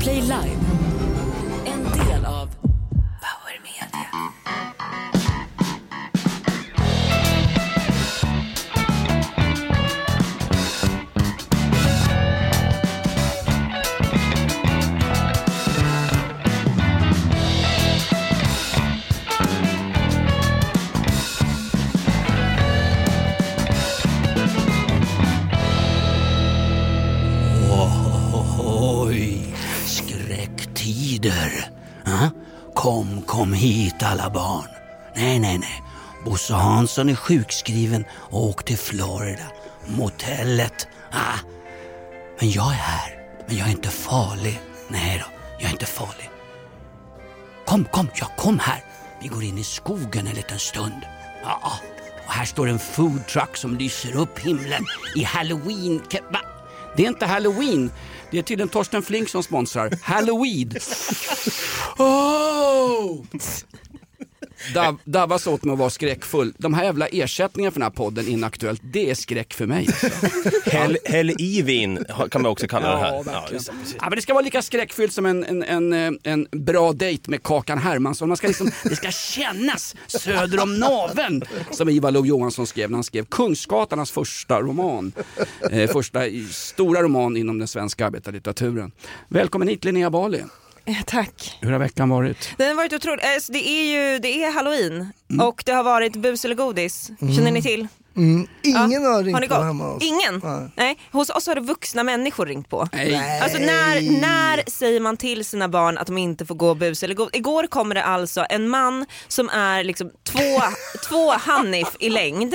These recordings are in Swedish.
Podplay Live. Alla barn. Nej, nej, nej. Bosse Hansson är sjukskriven och åkt till Florida. Motellet. Ah. Men jag är här. Men jag är inte farlig. Nej då, jag är inte farlig. Kom, kom, ja kom här. Vi går in i skogen en liten stund. Ja, ja. och här står en food truck som lyser upp himlen i halloween... Va? Det är inte halloween. Det är tydligen Torsten Flink som sponsrar. Halloween. Oh! Dav, davas åt mig att vara skräckfull. De här jävla ersättningarna för den här podden Inaktuellt, det är skräck för mig. Alltså. Häll, häll i vin kan man också kalla det här. Ja. Ja, men det ska vara lika skräckfyllt som en, en, en, eh, en bra dejt med Kakan Hermansson. Man ska liksom, det ska kännas söder om naveln som Ivar Lo-Johansson skrev när han skrev Kungsgatan, hans första roman. Eh, första stora roman inom den svenska arbetarlitteraturen. Välkommen hit Linnea Bali. Eh, Tack. Hur har veckan varit? Den har varit otrolig. Eh, Det är ju det är halloween Mm. och det har varit bus eller godis. Känner ni till? Mm, ingen har ringt Har ni på hemma hos Ingen? Nej. Nej. Hos oss har det vuxna människor ringt på. Nej. Alltså när, när säger man till sina barn att de inte får gå bus eller godis? Igår kommer det alltså en man som är liksom två, två Hanif i längd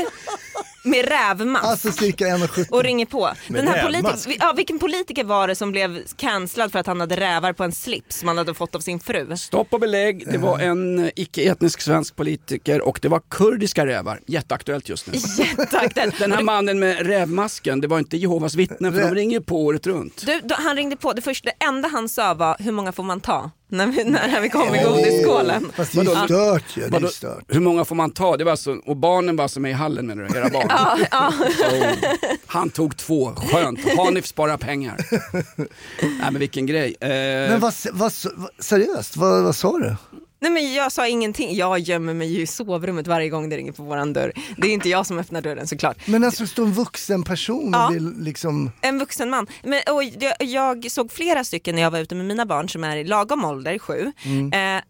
med rävmask. Alltså cirka 1,70. och ringer på. Med Den här rävmask? politi- ja, vilken politiker var det som blev cancellad för att han hade rävar på en slips som han hade fått av sin fru? Stopp och belägg. Det var en eh, icke-etnisk svensk politiker och det var kurdiska rävar. Jätteaktuellt just nu. Jätteaktuellt. Den här mannen med rävmasken, det var inte Jehovas vittnen för de ringer ju på året runt. Du, då, han ringde på, det första, det enda han sa var hur många får man ta? När vi, när vi kom i godisskålen. Fast det är stört ju. Det är stört. hur många får man ta? Det var alltså, och barnen var alltså med i hallen menar du? Era barn? Ja, ja. Oh. Han tog två, skönt. Hanif sparar pengar. Nej men vilken grej. Eh, Men vad, vad, vad, seriöst, vad, vad sa du? Nej men jag sa ingenting, jag gömmer mig ju i sovrummet varje gång det ringer på våran dörr. Det är inte jag som öppnar dörren såklart. Men alltså står en vuxen person Ja. och vill liksom... En vuxen man. Men, och jag, jag såg flera stycken när jag var ute med mina barn som är i lagom ålder, sju. Eh,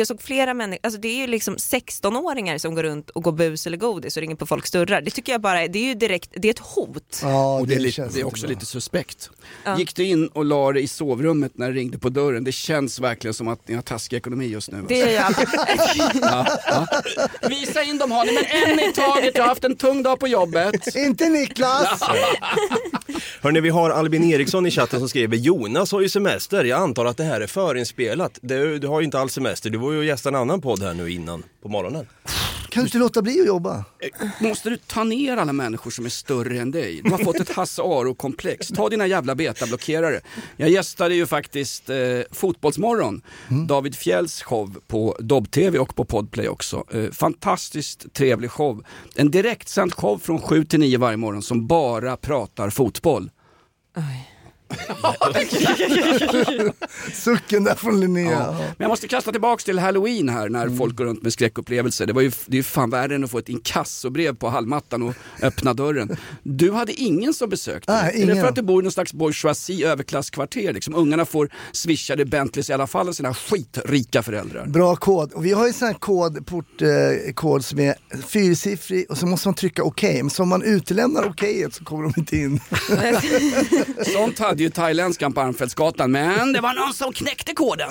jag såg flera människor, alltså det är ju liksom 16-åringar som går runt och går bus eller godis och ringer på folks dörrar. Det tycker jag bara, det är ju direkt, det är ett hot. Ja, och det, är lite, det är också bra. lite suspekt. Ja. Gick du in och la det i sovrummet när det ringde på dörren? Det känns verkligen som att ni har taskig ekonomi just nu. Det är ju alltid. Ja, ja. Visa in dem har ni, men en i taget. Jag har haft en tung dag på jobbet. Inte Niklas! Hörni, vi har Albin Eriksson i chatten som skriver Jonas har ju semester, jag antar att det här är förinspelat. Du, du har ju inte alls semester, du var ju och gästade en annan podd här nu innan på morgonen. Kan du inte låta bli att jobba? Måste du ta ner alla människor som är större än dig? Du har fått ett Hasse Aro-komplex. Ta dina jävla betablockerare. Jag gästade ju faktiskt eh, Fotbollsmorgon, David Fjälls show på Dobb-TV och på Podplay också. Eh, fantastiskt trevlig show. En direktsänd show från 7 till 9 varje morgon som bara pratar fotboll. Sucken där från Linnea. Ja. Men jag måste kasta tillbaks till halloween här när folk går runt med skräckupplevelser. Det, var ju, det är ju fan värre än att få ett inkassobrev på hallmattan och öppna dörren. Du hade ingen som besökte dig. Är det för att du bor i någon slags bourgeoisie överklasskvarter? Liksom? Ungarna får swishade Bentleys i alla fall av sina skitrika föräldrar. Bra kod. Och vi har ju sån här kod, portkod eh, kod som är fyrsiffrig och så måste man trycka okej. Men så om man utelämnar okejet så kommer de inte in. Sånt hade ju thailändskan på Armfältsgatan, men det var någon som knäckte koden.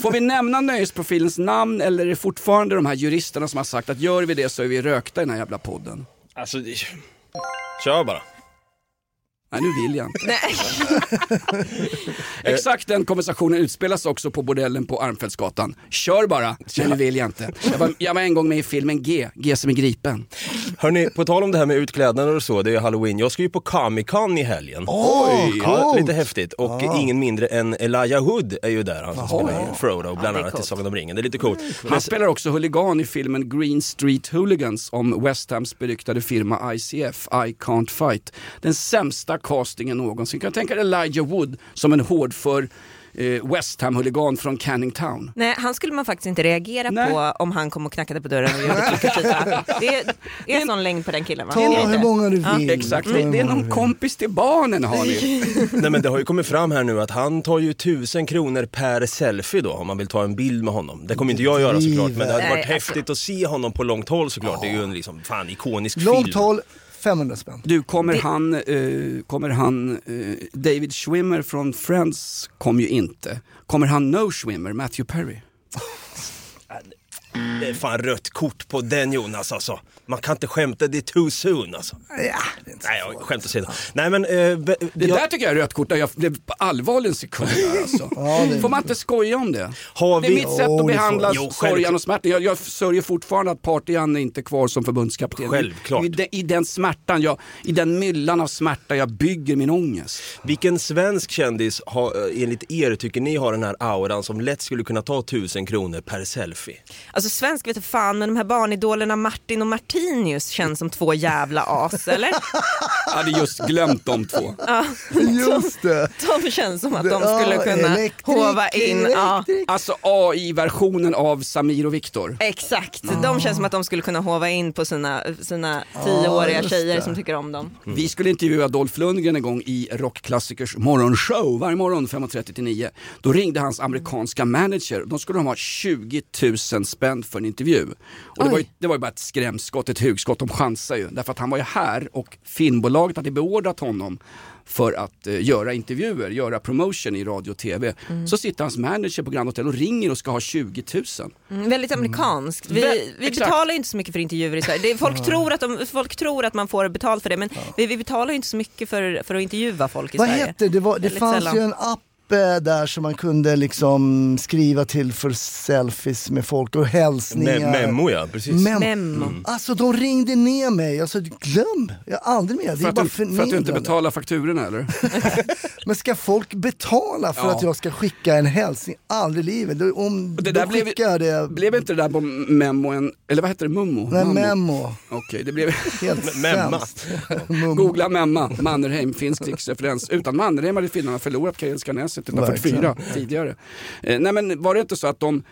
Får vi nämna nöjesprofilens namn eller är det fortfarande de här juristerna som har sagt att gör vi det så är vi rökta i den här jävla podden? Alltså, det- kör bara. Nej, nu vill jag inte. Nej. Exakt den konversationen utspelas också på bordellen på Armfältsgatan. Kör bara, men nu vill jag inte. Jag var, jag var en gång med i filmen G, G som är gripen. Hörni, på tal om det här med utklädnader och så, det är ju halloween. Jag ska ju på Comic Con i helgen. Oj, Ja, coolt. lite häftigt. Och ingen mindre än Elijah Wood är ju där, han som spelar Frodo, bland det är annat i. Sagan om ringen. Det är lite coolt. Men, Han spelar också huligan i filmen Green Street Hooligans om West Hams beryktade firma ICF, I Can't Fight. Den sämsta castingen någonsin. Kan jag tänka dig Elijah Wood som en hårdför eh, West Ham-huligan från Canning Town. Nej, han skulle man faktiskt inte reagera Nej. på om han kom och knackade på dörren och gjorde Det är, är sån längd på den killen va? Ta hur många du vill. Exakt, Ta det, är någon kompis till barnen har ni. Nej men det har ju kommit fram här nu att han tar ju tusen kronor per selfie då om man vill ta en bild med honom. Det kommer inte jag göra såklart men det hade Nej, varit alltså- häftigt att se honom på långt håll såklart. Det är ju en liksom, fan ikonisk Långt film. håll, 500 spänn. Du, kommer han, eh, kommer han eh, David Schwimmer från Friends kom ju inte. Kommer han No Schwimmer, Matthew Perry? Det är fan rött kort på den Jonas alltså. Man kan inte skämta, det är too soon alltså. Ja, det är inte Nej, jag skämt åsido. Nej men, eh, Det jag- där tycker jag är rött kort, jag blev på allvarlig en sekund där, alltså. Ja, det- Får man inte skoja om det? Har Det är vi- mitt sätt Jo, att behandla Jo, sorgen och smärtan. Jag, jag sörjer fortfarande att inte är kvar som förbundskapten. Självklart. I, de, I den smärtan, jag, i den myllan av smärta jag bygger min ångest. Vilken svensk kändis har, eh, enligt er tycker ni har den här auran som lätt skulle kunna ta tusen kronor per selfie? Alltså svensk vet du fan men de här barnidolerna Martin och Martinius känns som två jävla as eller? Jag hade just glömt de två. Just det. De känns som att de Ja, skulle kunna elektrik, hova in. Ja. Alltså AI-versionen av Samir och Viktor. Exakt, de känns som att de skulle kunna hova in på sina, sina tioåriga just tjejer det. som tycker om dem. Vi skulle intervjua Dolph Lundgren en gång i Rockklassikers morgonshow varje morgon 5.30 till 9. Då ringde hans amerikanska manager. De skulle de ha 20 000 spänn för en intervju. Och det, var ju, det var ju bara ett skrämskott, ett hugskott. De chansade ju. Därför att han var ju här och filmbolaget hade beordrat honom för att eh, göra intervjuer, göra promotion i radio och tv. Så sitter hans manager på Grand Hotel och ringer och ska ha 20 000. Mm, väldigt amerikanskt. Vä- Vi, vi exakt. betalar ju inte så mycket för intervjuer i Sverige. Det är, folk, tror att de, folk tror att man får betalt för det men vi, vi betalar ju inte så mycket för, för att intervjua folk i Vad Sverige. hette det? Var, det Väldigt fanns sällan. ju en app där som man kunde liksom skriva till för selfies med folk och hälsningar. Me- memo ja, precis. Mem- Memo. Alltså de ringde ner mig, alltså glöm, jag är aldrig med. Det För är att, bara du, för att du inte betalar fakturorna eller? Men ska folk betala för Ja. att jag ska skicka en hälsning? Aldrig i livet. Om Det där blev- skickar jag det, Blev inte det där på memo en, eller vad heter det, mummo? nej, memo. Okej, det blev... Helt Memma. sämst. Googla Memma, Mannerheim, finsk krigsreferens. Utan Mannerheim hade finnarna förlorat Karelska näset 1944 tidigare. Eh, nej men var det inte så att de,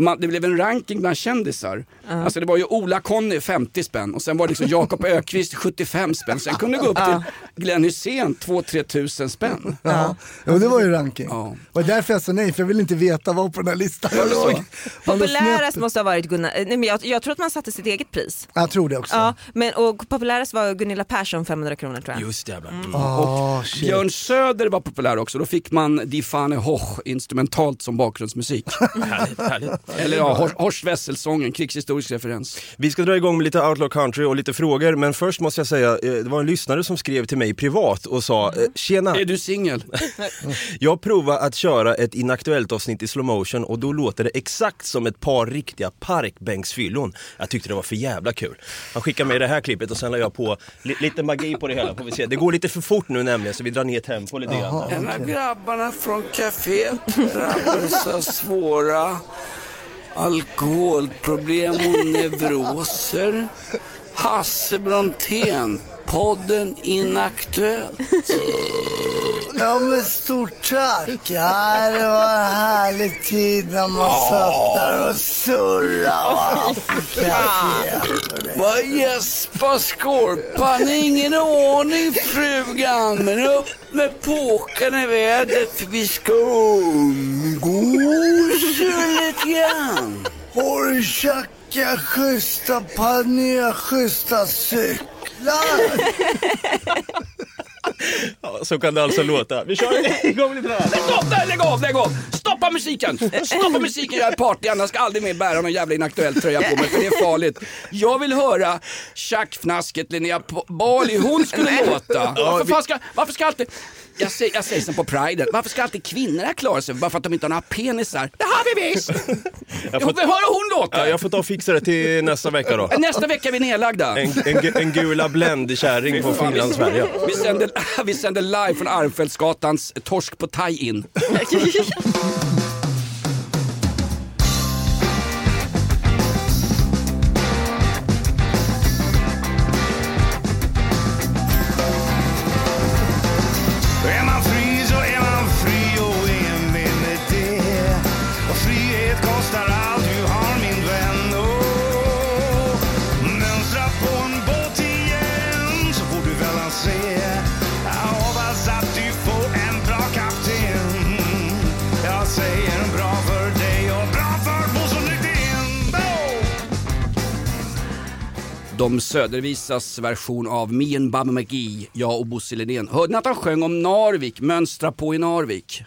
man, det blev en ranking bland kändisar. Alltså det var ju Ola Conny 50 spänn och sen var det liksom Jakob Ökvist 75 spänn. Sen kunde det gå upp till Glenn Hysén 2-3 tusen spänn. Ja, jo, det var ju ranking. Ja. Var därför jag sa nej, för jag vill inte veta vad på den här listan jag låg. Populärast måste ha varit Gunnar, nej, men jag, jag tror att man satte sitt eget pris. Jag tror det också. Ja, men, och populärast var Gunilla Persson 500 kronor tror jag. Just det. Mm. Ah, shit. Björn Söder var populär också, då fick man Die Fahne Hoch instrumentalt som bakgrundsmusik. Härligt, härligt. Eller ja, Hor- Horst Wessel-sången, krigshistorisk referens. Vi ska dra igång med lite Outlaw Country och lite frågor, men först måste jag säga, eh, det var en lyssnare som skrev till mig privat och sa, eh, tjena, Är du singel? jag provade att köra ett inaktuellt avsnitt i slow motion och då låter det exakt som ett par riktiga parkbänksfyllon. Jag tyckte det var för jävla kul. Han skickade mig det här klippet och sen la jag på li- lite magi på det hela, får vi se. Det går lite för fort nu nämligen så vi drar ner tempo lite grann. En av grabbarna från kaféet drabbades av svåra alkoholproblem och neuroser. Hasse Brontén, podden Inaktuellt. Ja men stort tack. Ja, det var en härlig tid när man satt där och surrade. Vad gäspar Skorpan? Ingen ordning frugan, men upp med påken i vädret för vi ska umgås lite grann. Har du tjackat schyssta nya schyssta cyklar? Ja, så kan det alltså låta. Vi kör igång lite där. Lägg av där, lägg av, lägg av! Stoppa musiken! Stoppa musiken, jag är party, annars ska aldrig mer bära någon jävla inaktuell tröja på mig för det är farligt. Jag vill höra tjackfnasket Linnea Bali, hon skulle låta. Varför, fan ska, varför ska alltid... Jag säger, jag säger som på priden, varför ska alltid kvinnor här klara sig bara för att de inte har några penisar? Det har vi visst! Jag får- höra hon låta! Ja, jag får ta och fixa det till nästa vecka då. Nästa vecka är vi nedlagda. En, en, en gula Blend-kärring på Fan, vi- Finland-Sverige. Vi sänder, vi sänder live från Armfältsgatans Torsk på Thai-in. Dom Södervisas version av Me and Baba McGee, jag och Bosse Lidén. Hörde ni att han sjöng om Narvik, mönstra på i Narvik?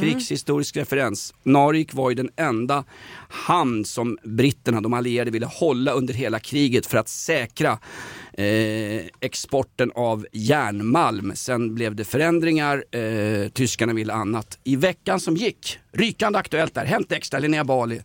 Krigshistorisk referens. Narvik var ju den enda hamn som britterna, de allierade, ville hålla under hela kriget för att säkra eh, exporten av järnmalm. Sen blev det förändringar, eh, tyskarna ville annat. I veckan som gick, rykande aktuellt där, Hänt Extra, Linnea Bali,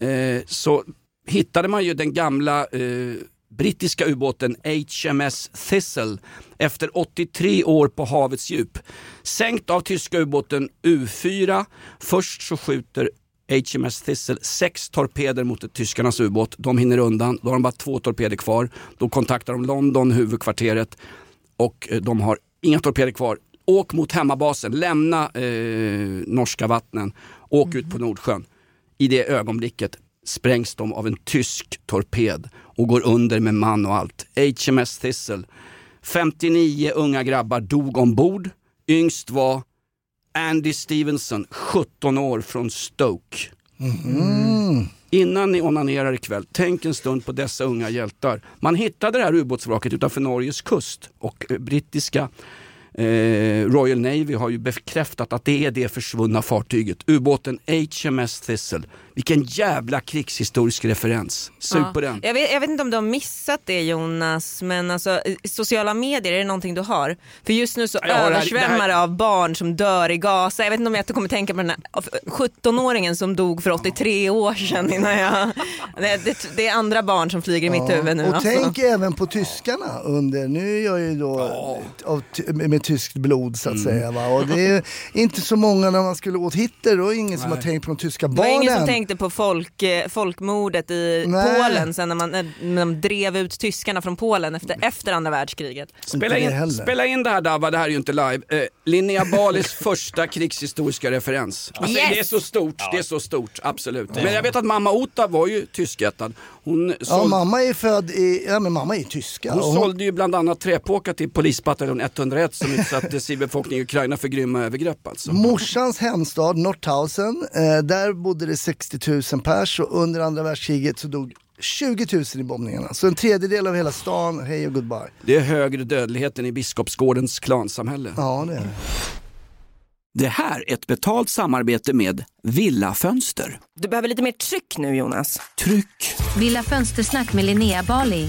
eh, så hittade man ju den gamla eh, brittiska ubåten HMS Thistle efter 83 år på havets djup. Sänkt av tyska ubåten U4. Först så skjuter HMS Thistle sex torpeder mot tyskarnas ubåt. De hinner undan, då har de bara två torpeder kvar. Då kontaktar de London, huvudkvarteret och eh, de har inga torpeder kvar. Åk mot hemmabasen, lämna eh, norska vattnen, åk ut på Nordsjön. I det ögonblicket sprängs de av en tysk torped och går under med man och allt. HMS Thistle. 59 unga grabbar dog ombord. Yngst var Andy Stevenson, 17 år från Stoke. Innan ni onanerar ikväll, tänk en stund på dessa unga hjältar. Man hittade det här ubåtsvraket utanför Norges kust och eh, brittiska eh, Royal Navy har ju bekräftat att det är det försvunna fartyget. Ubåten HMS Thistle. Vilken jävla krigshistorisk referens. Sug på den. Jag vet, jag vet inte om du har missat det Jonas, men alltså, i sociala medier, är det någonting du har? För just nu så Ja, översvämmar det här- av barn som dör i Gaza. Jag vet inte om jag kommer tänka på den här 17-åringen som dog för 83 år sedan. Innan jag... det, det, är andra barn som flyger i mitt huvud nu. Och alltså. tänk även på tyskarna under, nu är jag ju då av, ty- med tyskt blod så att Mm. säga. Va? Och det är inte så många när man skulle åt Hitler, då är ingen som har tänkt på de tyska Det var ingen som barnen. tänkte på folk, eh, folkmordet i Nej. Polen sen när, man, när de drev ut tyskarna från Polen efter, efter andra världskriget. Spela in, spela in det här Dabba, det här är ju inte live. Eh, Linnea Balis första krigshistoriska referens. Alltså, Yes! Det är så stort, det är så stort, absolut. Men jag vet att mamma Ota var ju tyskättad. Hon, Ja, såld, mamma är född i, ja men mamma är ju tyska. hon hon- sålde ju bland annat träpåkar till polisbataljon 101 som utsatte civilbefolkningen i Ukraina för grymma övergrepp alltså. Morsans hemstad Nordhausen, eh, där bodde det 60 000 pers och under andra världskriget så dog 20 000 i bombningarna. Så en tredjedel av hela stan, hej och goodbye. Det är högre dödlighet än i Biskopsgårdens klansamhälle. Ja det är det. Det här är ett betalt samarbete med Villa Fönster. Du behöver lite mer tryck nu Jonas. Tryck! Villa Fönstersnack med Linnea Bali.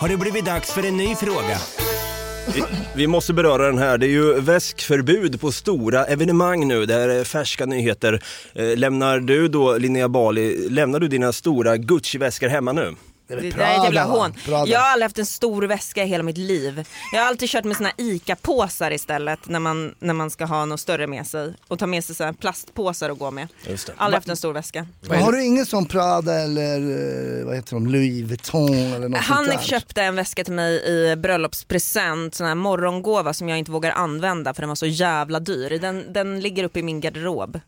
Har det blivit dags för en ny fråga. Vi, måste beröra den här. Det är ju väskförbud på stora evenemang nu. Det här är färska nyheter. Eh, lämnar du då, Linnea Bali, lämnar du dina stora Gucci-väskor hemma nu? Det där är ett jävla hån. Prada. Jag har aldrig haft en stor väska i hela mitt liv. Jag har alltid kört med såna ICA-påsar istället när man, när man ska ha något större med sig. Och ta med sig såna plastpåsar att gå med. Just det. Aldrig haft en stor väska. Men Har du ingen sån Prada eller eh, vad heter de, Louis Vuitton eller något sånt Hanif köpte en väska till mig i bröllopspresent, sån här morgongåva som jag inte vågar använda för den var så jävla dyr. Den, den ligger uppe i min garderob.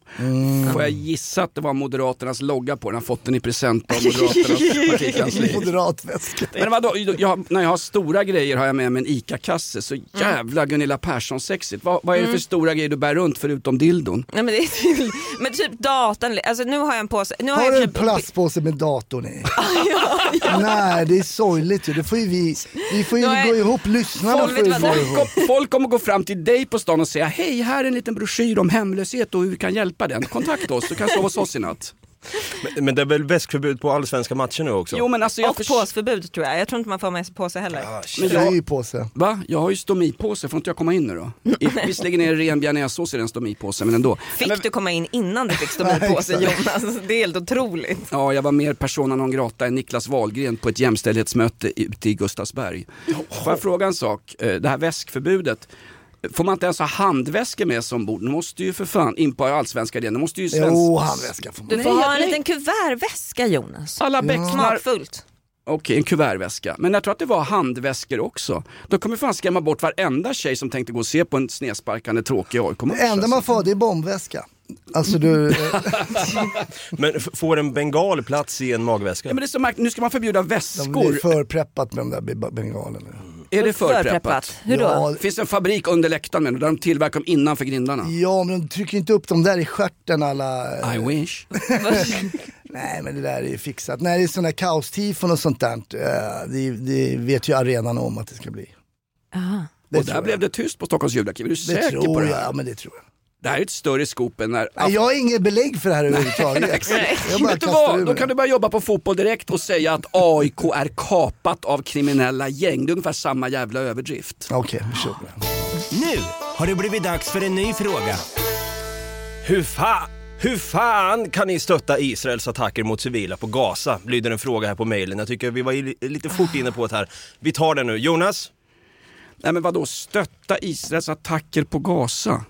Får jag gissa att det var Moderaternas logga på den, har fått den i present av Moderaternas partikansli. Moderat väska. Men vadå, jag, när jag har stora grejer har jag med mig en ICA-kasse, så jävla Gunilla Persson-sexigt. Vad, vad är det för stora grejer du bär runt förutom dildon? Nej, men, det är, men typ datorn, alltså nu har jag en påse. Nu har, Har jag du en typ- plastpåse med datorn i? ja, ja. Nej, det är sorgligt ju. Det får ju vi, vi får ju Nej. gå ihop, lyssnarna Folk får ju gå ihop. Folk, folk kommer gå fram till dig på stan och säga hej, här är en liten broschyr om hemlöshet och hur vi kan hjälpa den. Kontakta oss, du kan sova hos oss i natt. Men, men det är väl väskförbud på allsvenska matcher nu också? Jo men alltså jag Och förs- påsförbud tror jag. Jag tror inte man får med sig påse heller. men Jag är jag, ju påse. va? Jag har ju stomipåse, får inte jag komma in nu då? I, visserligen är det ren bearnaisesås i den stomipåsen men ändå. Fick men, du komma in innan du fick stomipåse. Jonas? Det är helt otroligt. Ja, jag var mer persona non grata än Niklas Wahlgren på ett jämställdhetsmöte ute i Gustavsberg. Får jag fråga en sak? Eh, Det här väskförbudet, får man inte ens ha handväskor med sig ombord? Nu måste ju för fan in på allsvenska igen. Nu måste ju svensk... Jo, handväska får man. Du får Nej, ha en nej. liten kuvertväska Jonas. Alla bäcknar... Smakfullt. Okej, en kuvertväska. Men jag tror att det var handväskor också. Då kommer fan skrämma bort varenda tjej som tänkte gå och se på en snedsparkande tråkig AIK-match. Det enda man får ha, det är bombväska. Alltså du, Men får en bengal plats i en magväska? Ja, men det är så märkligt. Nu ska man förbjuda de väskor. blir förpreppat med de där be- bengalerna. Är det förpreppat? Hur då? Ja, Det finns en fabrik under läktaren med, där de tillverkar dem innanför grindarna. ja, men de trycker inte upp dem där i stjärten alla... I wish. Nej men det där är ju fixat. När det är sådana här kaostifon och sånt där, eh, det, det vet ju arenan om att det ska bli. Aha. Det och där jag. blev det tyst på Stockholms julaktiv. Är du Det säker tror på det jag, här? ja men det tror jag. Det här är ett större scoop än när... Nej, jag har inget belägg för det här överhuvudtaget. Vet du vad? Då det. kan du börja jobba på fotboll direkt och säga att AIK är kapat av kriminella gäng. Det är ungefär samma jävla överdrift. Okej, på det. Nu har det blivit dags för en ny fråga. Hur, fa hur fan kan ni stötta Israels attacker mot civila på Gaza? Lyder en fråga här på mejlen. Jag tycker vi var lite fort inne på det här. Vi tar den nu. Jonas? Nej men vadå, stötta Israels attacker på Gaza?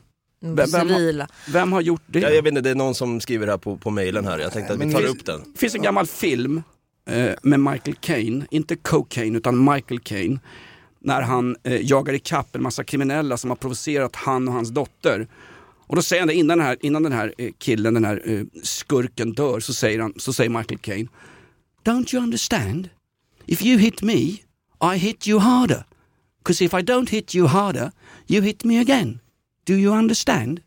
Vem, vem, har, vem har gjort det? Ja, jag vet inte, det är någon som skriver här på, på mejlen här. Jag tänkte att vi tar det- upp den. Det finns en gammal film eh, med Michael Caine, inte Cocaine utan Michael Caine. När han eh, jagar ikapp en massa kriminella som har provocerat han och hans dotter. Och då säger han det innan den här, innan den här eh, killen, den här eh, skurken dör, så säger, han, så säger Michael Caine Don't you understand? If you hit me, I hit you harder. Because if I don't hit you harder, you hit me again. Do you understand?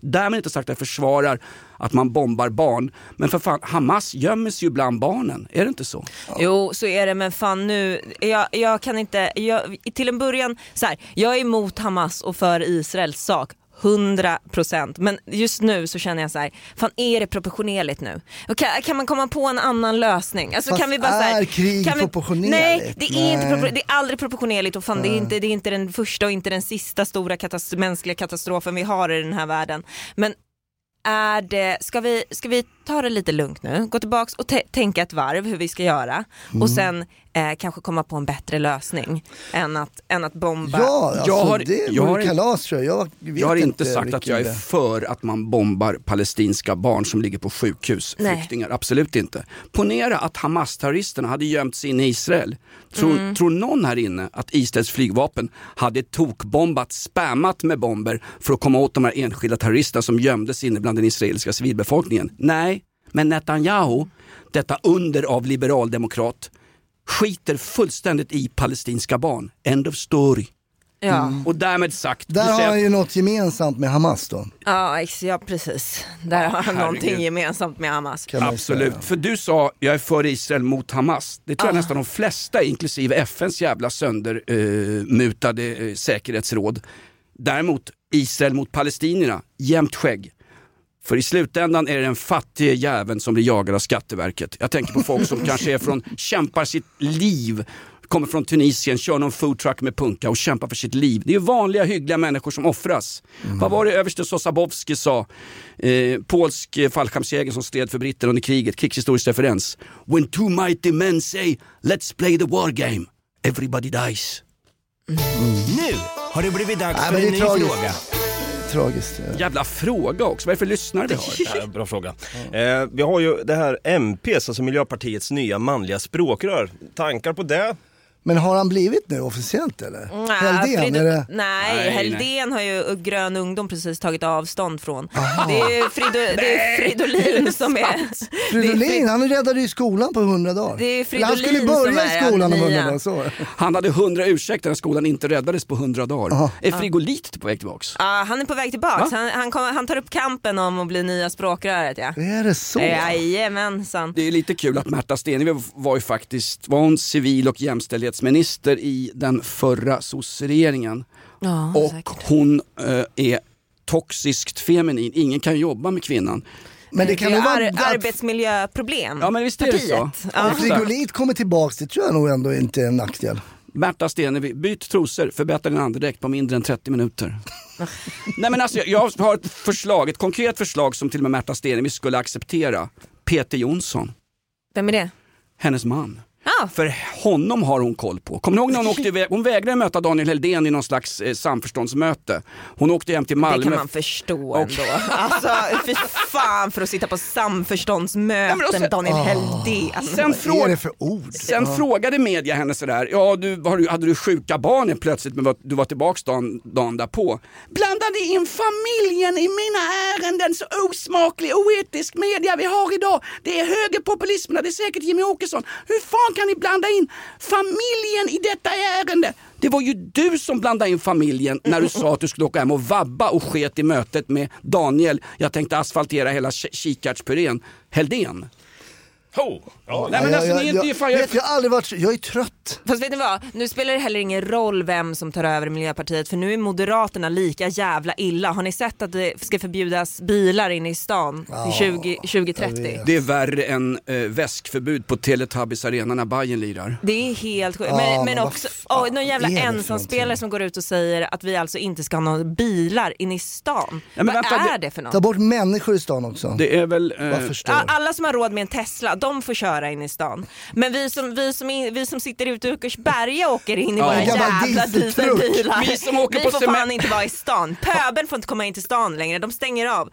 Därmed inte sagt att jag försvarar att man bombar barn, men för fan, Hamas gömmer sig ju bland barnen, är det inte så? Jo så är det men fan nu, jag, jag kan inte, jag, till en början, så här, jag är emot Hamas och för Israels sak. 100% men just nu så känner jag så här, fan är det proportionerligt nu? Kan, kan man komma på en annan lösning? Alltså, Fast kan vi bara, så här, är krig kan vi, proportionerligt? Nej det är, Inte, Nej. propor- det är aldrig proportionerligt och fan, det, är inte, det är inte den första och inte den sista stora katast- mänskliga katastrofen vi har i den här världen. Men är det, ska, vi, ska vi ta det lite lugnt nu, gå tillbaks och tänka ett varv hur vi ska göra Mm. och sen eh, kanske komma på en bättre lösning än att, än att bomba. Ja, alltså, Jag har- det jag har- kalas tror jag. Jag, Jag har inte sagt att jag är för att man bombar palestinska barn som ligger på sjukhus, Nej. flyktingar, absolut inte. Ponera att Hamas-terroristerna hade gömt sig inne i Israel. Tror, Mm. tror någon här inne att Israels flygvapen hade tokbombat, spammat med bomber för att komma åt de här enskilda terroristerna som gömdes inne bland den israeliska civilbefolkningen? Nej, men Netanyahu, detta under av liberaldemokrat, skiter fullständigt i palestinska barn. End of story. Ja, Och därmed sagt, Där har han ju något gemensamt med Hamas då. ja, ja precis. Där har han någonting gemensamt med Hamas. Absolut, säga. för du sa jag är för Israel mot Hamas. Det tror jag nästan de flesta, inklusive FNs jävla söndermutade eh, säkerhetsråd. Däremot Israel mot palestinierna, jämnt skägg. För i slutändan är det den fattige jäveln som blir jagad av Skatteverket. Jag tänker på folk som kanske är från, kämpar sitt liv kommer från Tunisien, kör någon foodtruck med punka och kämpar för sitt liv. Det är ju vanliga hyggliga människor som offras. Vad var det överste Sosabowski sa? Eh, polsk eh, fallskärmsjägare som stred för britterna under kriget, krigshistorisk referens. When two mighty men say let's play the war game, everybody dies. Nu har det blivit dags Nej, för en ny tragiskt. fråga. Tragiskt. Jävla fråga också, vad är det för lyssnare vi har? Ja, bra fråga. Eh, vi har ju det här MPs, alltså Miljöpartiets nya manliga språkrör. Tankar på det? Men har han blivit nu officiellt eller? Nej, Helldén, Frido- är det? nej, Nej, Helldén har ju Grön Ungdom precis tagit avstånd från. Det är, Frido, det är Fridolin som är... Fridolin, Frid- han räddade ju skolan på 100 dagar. Det är Eller han skulle Fridolin börja i skolan om 100 nia. dagar. Så. Han hade hundra ursäkter när skolan inte räddades på hundra dagar. Aha. Är Frigolit på väg tillbaks? Ja, han är på väg tillbaks. Han, han, kommer- han tar upp kampen om att bli nya språkröret. Ja. Är det så? Jajamensan. Det är lite kul att Märta Stenevi var ju faktiskt var hon civil och jämställdhetsminister i den förra sosseregeringen. Ja, och säkert. hon eh, är toxiskt feminin, ingen kan jobba med kvinnan. Men det kan är nog vara... ar- arbetsmiljöproblem. Ja men visst är det så. Ja. Om frigolit kommer tillbaks, det tror jag nog ändå inte är en nackdel. Märta Stenevi, byt trosor, förbättra din andedräkt på mindre än 30 minuter. Nej men alltså jag- jag har ett förslag, ett konkret förslag som till och med Märta Stenevi skulle acceptera. Peter Jonsson, Vem är det? hennes man. Ja. För honom har hon koll på. Kommer ni ihåg när hon åkte iväg? Hon vägrade möta Daniel Heldén i någon slags eh, samförståndsmöte. Hon åkte hem till Malmö. Det kan man förstå ändå. Alltså fy fan för att sitta på samförståndsmöte men och sen- med Daniel Helldén. Sen, Vad är det för ord? Sen frågade media henne sådär, ja du, har du, hade du sjuka barn plötsligt men var- du var tillbaks dagen, dagen därpå. Blandade in familjen i mina ärenden, så osmaklig, oetisk media vi har idag. Det är högerpopulismen, det är säkert Jimmy Åkesson. Hur fan kan ni blanda in familjen i detta ärende? Det var ju du som blandade in familjen när du sa att du skulle åka hem och vabba och sket i mötet med Daniel. Jag tänkte asfaltera hela kikärtspurén. Heldén. Ho! Ja, Nej men jag, alltså jag, ni är inte... jag, fan, jag, vet, jag har aldrig varit, jag är trött. Fast vet ni vad, nu spelar det heller ingen roll vem som tar över Miljöpartiet för nu är Moderaterna lika jävla illa. Har ni sett att det ska förbjudas bilar inne i stan till 20, 2030? Det är värre än eh, väskförbud på Teletubbies arena när Bayern lirar. Det är helt sjukt. Ja, men, men men också oh, någon jävla ensamspelare som går ut och säger att vi alltså inte ska ha några bilar inne i stan. men Vad vänta, är det- det för något? Ta bort människor i stan också. Det är väl... Ja, Alla som har råd med en Tesla, de får köra in i stan. Men vi som, vi som, in, vi som sitter ute i Uckersberga och åker in i Ja. våra jävla dieselbilar. Vi som åker vi på får fan inte vara i stan. Pöbeln får inte komma in till stan längre, de stänger av.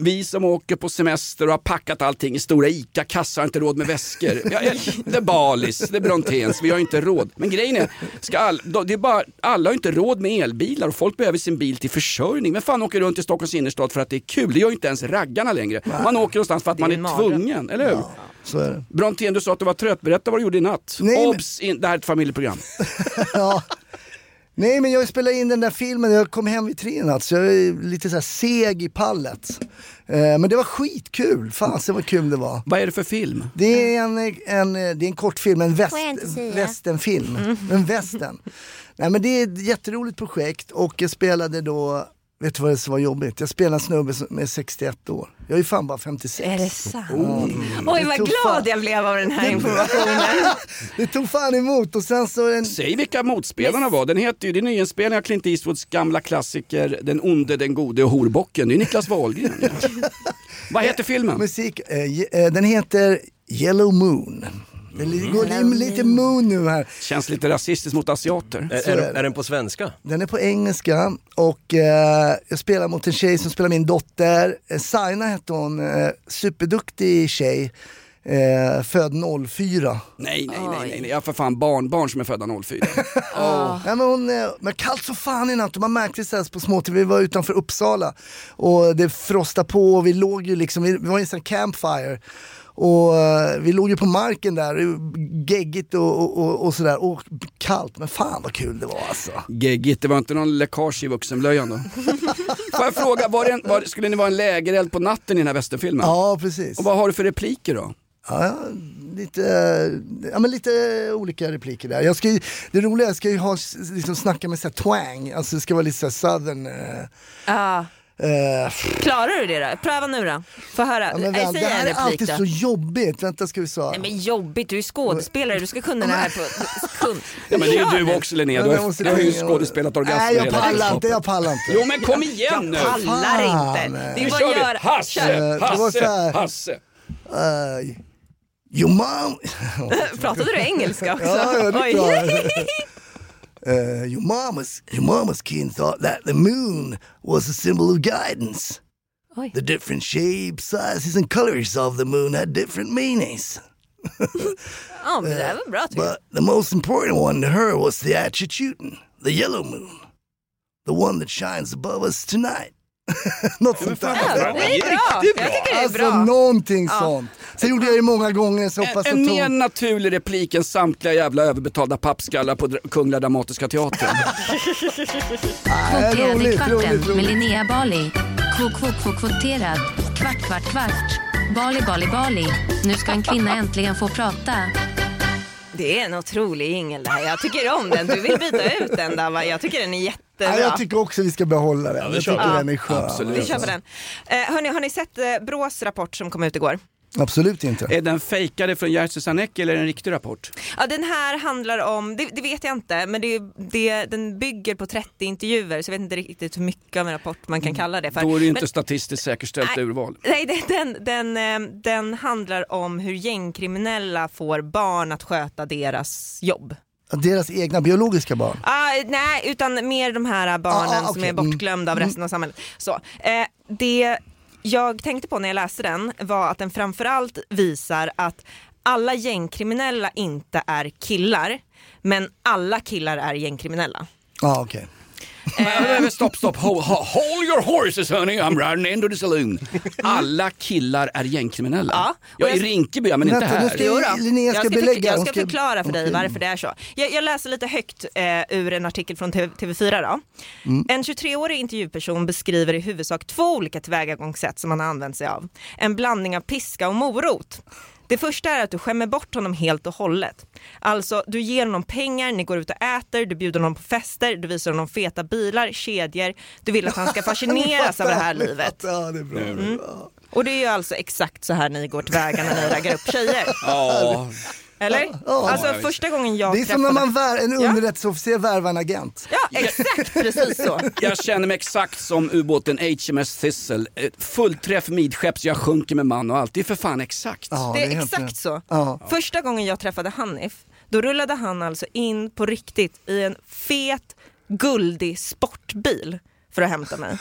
vi som åker på semester och har packat allting i stora ICA-kassar har inte råd med väskor. Ja, det är Balis, det är Brontens, vi har inte råd. Men grejen är, ska all, det är bara, alla har inte råd med elbilar och folk behöver sin bil till försörjning. Men fan åker runt i Stockholms innerstad för att det är kul? Det gör ju inte ens raggarna längre. Man åker någonstans för att man är tvungen, eller hur? Så är det. Brontén, du sa att du var trött. Berätta vad du gjorde i natt. Nej, men- Obs! In, det här är ett familjeprogram. Ja. Nej men jag spelade in den där filmen, jag kom hem vid tre i natt så jag är lite så här seg i pallet. Eh, men det var skitkul, fasen vad kul det var. Vad är det för film? Det är en, en, det är en kortfilm, en väst, västernfilm. En västern. Nej men det är ett jätteroligt projekt och jag spelade då, vet du vad det som var jobbigt? Jag spelade en snubbe som är 61 år. Jag är ju fan bara 56. Är det sant? Ja. Oj Det vad glad fan- jag blev av den här informationen. Det tog fan emot och sen så en... Säg vilka motspelarna var. Den heter ju, det är nyinspelning av Clint Eastwoods gamla klassiker Den onde, den gode och horbocken. Det är Niklas Wahlgren. Vad heter filmen? Musik, eh, eh, den heter Yellow Moon. Det li- går li- lite moon nu här. Känns lite rasistiskt mot asiater. Är, är, är den- på svenska? Den är på engelska och eh, jag spelar mot en tjej som spelar min dotter. Eh, Saina hette hon, eh, superduktig tjej. Eh, född 04. Nej, nej, nej, nej, nej. Jag har för fan barnbarn som är födda 04. Ja, men hon, eh, men kallt så fan i natt och man märkte det på små Vi var utanför Uppsala och det frostade på och vi låg ju liksom, vi vi var i en sån campfire. Och eh, vi låg ju på marken där, geggigt och, och, och, och sådär. Och kallt, men fan vad kul det var alltså. Geggigt, det var inte någon läckage i vuxenblöjan då? Får jag fråga, var det en, var, skulle ni vara en lägereld på natten i den här västernfilmen? Ja, precis. Och vad har du för repliker då? Ja, lite, ja, men lite olika repliker där. Jag ska ju, det roliga är att jag ska ju ha, liksom, snacka med så här twang, alltså det ska vara lite så här southern. Eh, Ja. Eh, Klarar du det då? Pröva nu då. Få höra. ja, men vänta, säg det här är alltid då. så jobbigt. Vänta ska vi se. Nej men jobbigt, du är skådespelare, du ska kunna det här på sekund. Ja, men det är Gör ju du också Linnea, du jag har, du har ju skådespelat orgasmer Nej jag pallar inte, jag pallar inte. Jo men kom igen nu! Pallar inte. Det är Nu bara kör att vi! göra. Hasse, Eh, Hasse, Hasse! Uh, your mom... Pratade du engelska också? ja, ja, det är klart. Uh, your mama's your mama's kin thought that the moon was a symbol of guidance. Oj. The different shapes, sizes, and colors of the moon had different meanings. Ja, men det där var bra tycker jag. But the most important one to her was the Achituten, the yellow moon, the one that shines above us tonight. Något sånt där. Ja, det är bra. Jag tycker det är Alltså bra. någonting sånt. Sen gjorde jag det många gånger så hoppas En jag mer naturlig replik än samtliga jävla överbetalda pappskallar på Kungliga Dramatiska Teatern. Kvoterad i kvarten roligt, med roligt. Linnea Bali. Kvot, kvot, kvot, kvoterad. Kvart, kvart, kvart. Bali, Bali, Bali. Nu ska en kvinna äntligen få prata. Det är en otrolig jingel det här. Jag tycker om den. Du vill byta ut den där va? Jag tycker den är jättebra. Nej, jag tycker också vi ska behålla den. jag tycker den är skön. Absolut. Vi kör på den. Eh, hörni, har ni sett eh, Brås rapport som kom ut igår? Absolut inte. Är den fejkade från Jerzy Sarnecki eller är det en riktig rapport? Ja, den här handlar om, det, det vet jag inte, men det, det, den bygger på 30 intervjuer så jag vet inte riktigt hur mycket av en rapport man kan kalla det för. Då är det ju inte Men- statistiskt säkerställt Nej. urval. Nej, det- den, den, eh, den handlar om hur gängkriminella får barn att sköta deras jobb. Deras egna biologiska barn. Ah, nej, utan mer de här barnen Ah, ah, som är bortglömda av Mm. resten av samhället. Så, eh, det jag tänkte på när jag läste den var att den framförallt visar att alla gängkriminella inte är killar, men alla killar är gängkriminella. Ja, okej. Men, stopp, stopp, hold, hold your horses honey, I'm riding into the saloon. Alla killar är gängkriminella. Ja, jag är i jag- Rinkeby men inte här. ska Jo då. Linnea ska jag ska, belägga, jag ska förklara för dig varför det är så. Jag, jag läser lite högt eh, ur en artikel från TV, TV4. Då. Mm. En 23-årig intervjuperson beskriver i huvudsak två olika tillvägagångssätt som han har använt sig av. En blandning av piska och morot. Det första är att du skämmer bort honom helt och hållet. Alltså, du ger honom pengar, ni går ut och äter, du bjuder honom på fester, du visar honom feta bilar, kedjor. Du vill att han ska fascineras av det här livet. Ja, det är bra. Mm. Och det är ju alltså exakt så här ni går tillväga när ni raggar upp tjejer. Ja, Eller? Ja, alltså ja, första gången jag Det är som när man vär, en Ja. underrättelseofficer värvar en agent. Ja, exakt precis så. jag känner mig exakt som ubåten HMS Thistle. Ett Fullträff midskepps, jag sjunker med man och allt. Det är för fan exakt. Ja, Det är helt exakt rätt. så. Ja. Första gången jag träffade Hanif, då rullade han alltså in på riktigt i en fet, guldig sportbil för att hämta mig.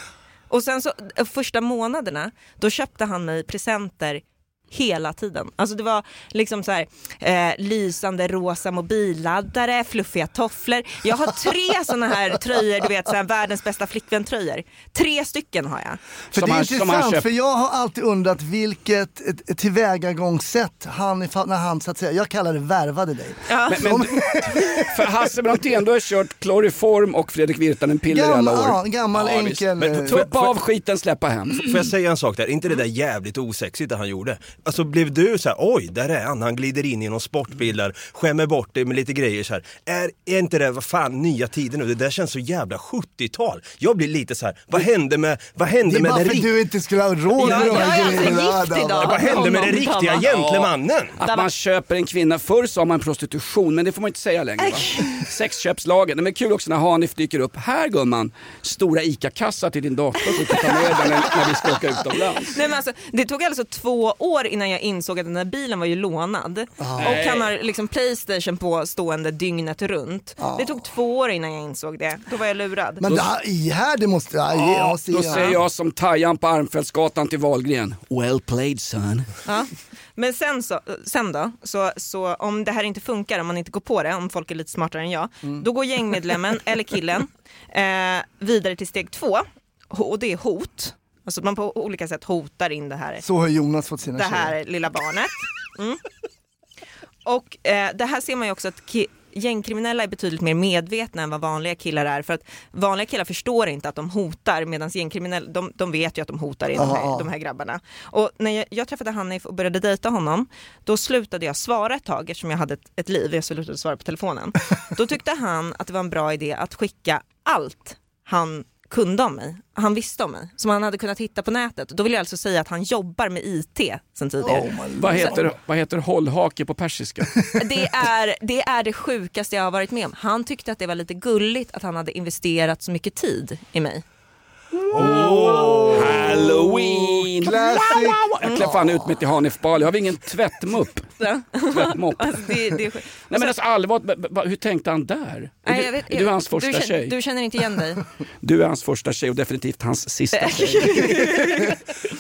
Och sen så eh, första månaderna, då köpte han mig presenter hela tiden. Alltså det var liksom så här, eh, lysande rosa mobilladdare, fluffiga tofflor. Jag har tre såna här tröjor, du vet så här, världens bästa flickvän-tröjor. Tre stycken har jag. För Som det är han- intressant, köpt. för jag har alltid undrat vilket tillvägagångssätt han, när han så att säga, jag kallar det värvade dig. Ja. Men, men, för Hasse Brontén, du har kört Kloriform och Fredrik Virtanen-piller i alla år. ja, gammal Ja, enkel... Men eh, Tuppa av skiten, släppa hem. Får jag säga en sak där? inte det där jävligt osexigt det han gjorde? Alltså blev du så här, oj, där är han, han glider in i någon sportbilar, skämmer bort det med lite grejer så här. Är, är inte det, vad fan, nya tider nu? Det där känns så jävla 70-tal. Jag blir lite så här, vad hände med, vad det hände är med bara den för att ri- du inte skulle ha råd Ja, med de är här alltså grejerna. idag. Vad hände med den riktiga gentlemannen? Att man köper en kvinna, förr sa man prostitution men det får man inte säga längre va? Sexköpslagen, men kul också när Hanif dyker upp. Här gumman, stora ICA-kassa till din dator så du kan ta med den när- när vi ska åka utomlands. Nej, men alltså, det tog alltså två år innan jag insåg att den där bilen var ju lånad. Och han har liksom Playstation på stående dygnet runt. Det tog två år innan jag insåg det. Då var jag lurad. Men det här, i här, det måste jag ge Ja, oss då säger jag som Tajan på Armfältsgatan till Wahlgren. Well played son. Ja. Men sen, så, sen då, så, så om det här inte funkar, om man inte går på det, om folk är lite smartare än jag, då går gängmedlemmen eller killen eh, vidare till steg två och det är hot. Alltså man på olika sätt hotar in det här Så har Jonas fått sina det tjejer. här lilla barnet. Mm. Och eh, det här ser man ju också att gängkriminella är betydligt mer medvetna än vad vanliga killar är. För att vanliga killar förstår inte att de hotar medan gängkriminella, de, de vet ju att de hotar in de, här, de här grabbarna. Och när jag, jag träffade Hanif och började dejta honom, då slutade jag svara ett tag eftersom jag hade ett, ett liv, jag slutade svara på telefonen. Då tyckte han att det var en bra idé att skicka allt han kunde om mig, han visste om mig, som han hade kunnat hitta på nätet. Då vill jag alltså säga att han jobbar med IT sen tidigare. Oh Vad heter, vad heter hållhake på persiska? Det är, det är det sjukaste jag har varit med om. Han tyckte att det var lite gulligt att han hade investerat så mycket tid i mig. Halloween! Classic. Jag klär fan ut mig till Hanif Bali. Har vi ingen tvättmupp? Tvättmopp. Alltså, det, det är. Nej men alltså b- hur tänkte han där? Är Nej, du, jag vet- är du hans du första känner, tjej? Du känner inte igen dig? Du är hans första tjej och definitivt hans sista tjej.